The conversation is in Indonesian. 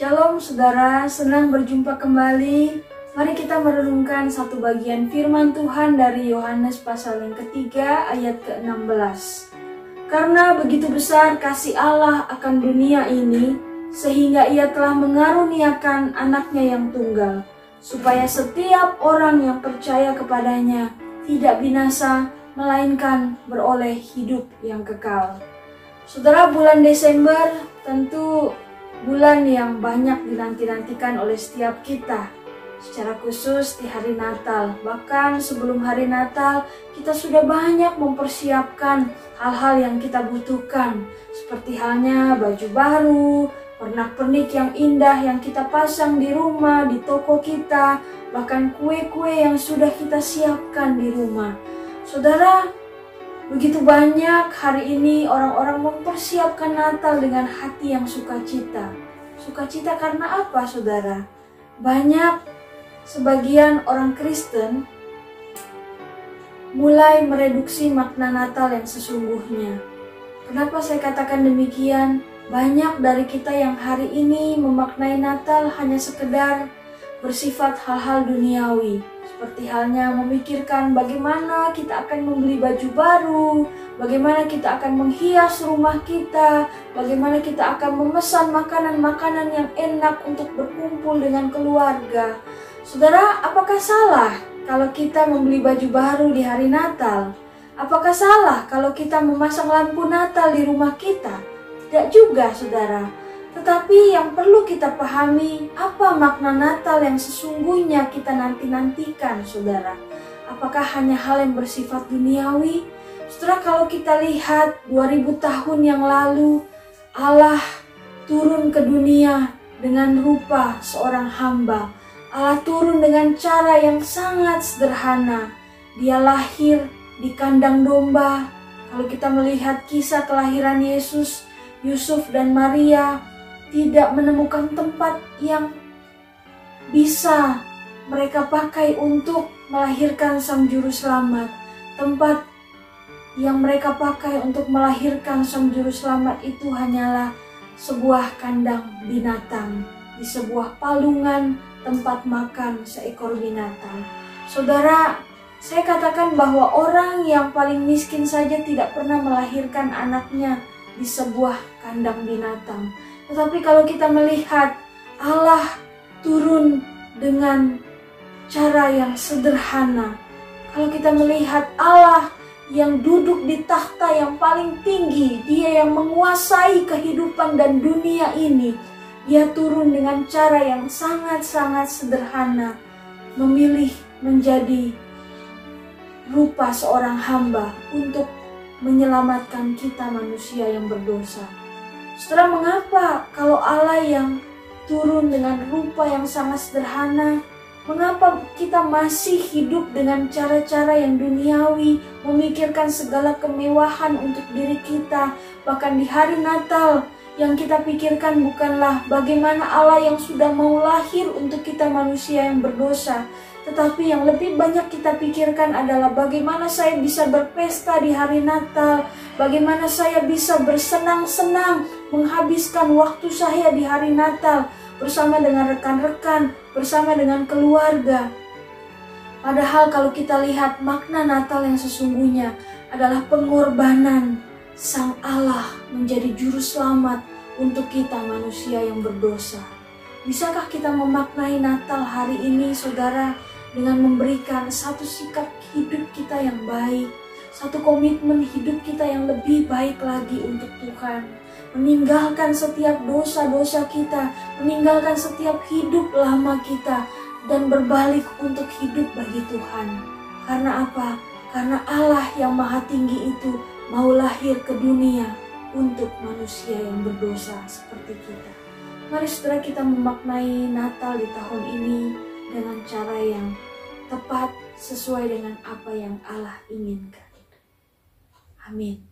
Shalom saudara, senang berjumpa kembali. Mari kita merenungkan satu bagian firman Tuhan dari Yohanes pasal yang ketiga ayat ke-16. Karena begitu besar kasih Allah akan dunia ini, sehingga ia telah mengaruniakan anaknya yang tunggal, supaya setiap orang yang percaya kepadanya tidak binasa, melainkan beroleh hidup yang kekal. Saudara, bulan Desember tentu bulan yang banyak dinanti-nantikan oleh setiap kita. Secara khusus di hari Natal, bahkan sebelum hari Natal, kita sudah banyak mempersiapkan hal-hal yang kita butuhkan, seperti halnya baju baru, pernak-pernik yang indah yang kita pasang di rumah, di toko kita, bahkan kue-kue yang sudah kita siapkan di rumah. Saudara, begitu banyak hari ini orang-orang mempersiapkan Natal dengan hati yang sukacita. Sukacita karena apa, saudara? Banyak sebagian orang Kristen mulai mereduksi makna Natal yang sesungguhnya. Kenapa saya katakan demikian? Banyak dari kita yang hari ini memaknai Natal hanya sekedar bersifat hal-hal duniawi, seperti halnya memikirkan bagaimana kita akan membeli baju baru, bagaimana kita akan menghias rumah kita, bagaimana kita akan memesan makanan-makanan yang enak untuk berkumpul dengan keluarga. Saudara, apakah salah kalau kita membeli baju baru di hari Natal? Apakah salah kalau kita memasang lampu Natal di rumah kita? Tidak juga, saudara. Tetapi yang perlu kita pahami, apa makna Natal yang sesungguhnya kita nanti-nantikan, saudara? Apakah hanya hal yang bersifat duniawi? Saudara, kalau kita lihat 2000 tahun yang lalu, Allah turun ke dunia dengan rupa seorang hamba Allah turun dengan cara yang sangat sederhana. Dia lahir di kandang domba. Kalau kita melihat kisah kelahiran Yesus, Yusuf dan Maria tidak menemukan tempat yang bisa mereka pakai untuk melahirkan sang juru selamat. Tempat yang mereka pakai untuk melahirkan sang juru selamat itu hanyalah sebuah kandang binatang di sebuah palungan tempat makan seekor binatang. Saudara, saya katakan bahwa orang yang paling miskin saja tidak pernah melahirkan anaknya di sebuah kandang binatang. Tetapi kalau kita melihat Allah turun dengan cara yang sederhana. Kalau kita melihat Allah yang duduk di takhta yang paling tinggi, Dia yang menguasai kehidupan dan dunia ini, ia turun dengan cara yang sangat-sangat sederhana, memilih menjadi rupa seorang hamba untuk menyelamatkan kita manusia yang berdosa. Setelah mengapa kalau Allah yang turun dengan rupa yang sangat sederhana, mengapa kita masih hidup dengan cara-cara yang duniawi, memikirkan segala kemewahan untuk diri kita, bahkan di hari Natal yang kita pikirkan bukanlah bagaimana Allah yang sudah mau lahir untuk kita manusia yang berdosa, tetapi yang lebih banyak kita pikirkan adalah bagaimana saya bisa berpesta di hari Natal, bagaimana saya bisa bersenang-senang menghabiskan waktu saya di hari Natal bersama dengan rekan-rekan, bersama dengan keluarga. Padahal kalau kita lihat makna Natal yang sesungguhnya adalah pengorbanan Sang Allah menjadi juru selamat untuk kita manusia yang berdosa. Bisakah kita memaknai Natal hari ini saudara dengan memberikan satu sikap hidup kita yang baik, satu komitmen hidup kita yang lebih baik lagi untuk Tuhan. Meninggalkan setiap dosa-dosa kita, meninggalkan setiap hidup lama kita, dan berbalik untuk hidup bagi Tuhan. Karena apa? Karena Allah yang Maha Tinggi itu mau lahir ke dunia untuk manusia yang berdosa seperti kita. Mari setelah kita memaknai Natal di tahun ini dengan cara yang tepat sesuai dengan apa yang Allah inginkan. Amin.